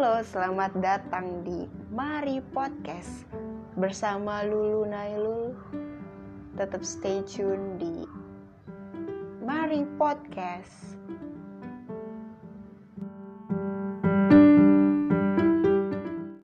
halo selamat datang di Mari Podcast bersama Lulu Nailul. Tetap stay tune di Mari Podcast.